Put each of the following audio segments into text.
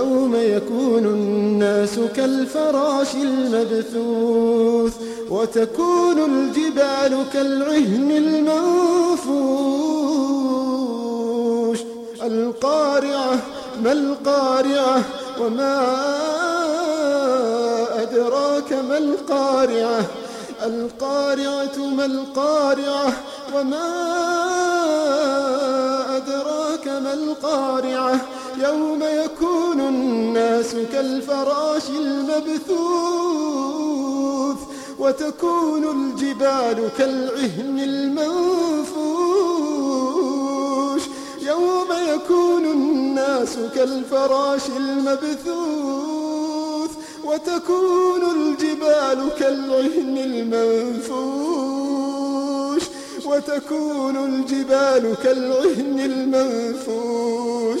يوم يكون الناس كالفراش المبثوث وتكون الجبال كالعهن المنفوش. القارعة ما القارعة وما أدراك ما القارعة؟ القارعة ما القارعة وما أدراك ما القارعة؟ يوم يكون الناس كالفراش المبثوث وتكون الجبال كالعهن المنفوش يوم يكون الناس كالفراش المبثوث وتكون الجبال كالعهن المنفوش وتكون الجبال كالعهن المنفوش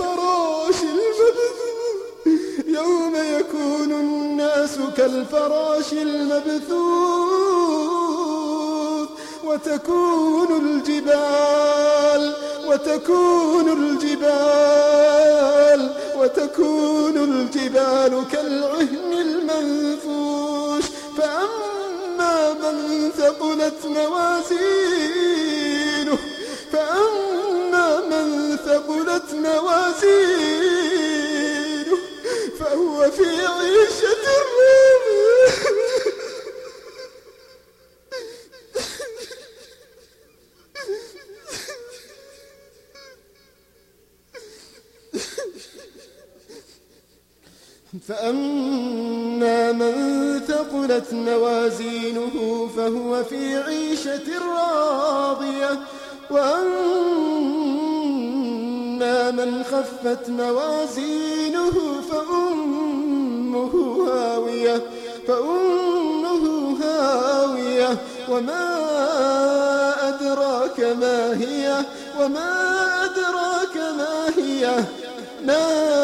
الناس كالفراش يوم يكون الناس كالفراش المبثوث. وتكون الجبال وتكون الجبال وتكون الجبال كالعهن المنفوش. فأما من ثقلت موازينه فأما من ثقلت موازينه فهو في عيشة راضية وأما من خفت موازينه فأمه هاوية فأمه هاوية. وما أدراك ما هي؟ وما أدراك ما هي؟ نار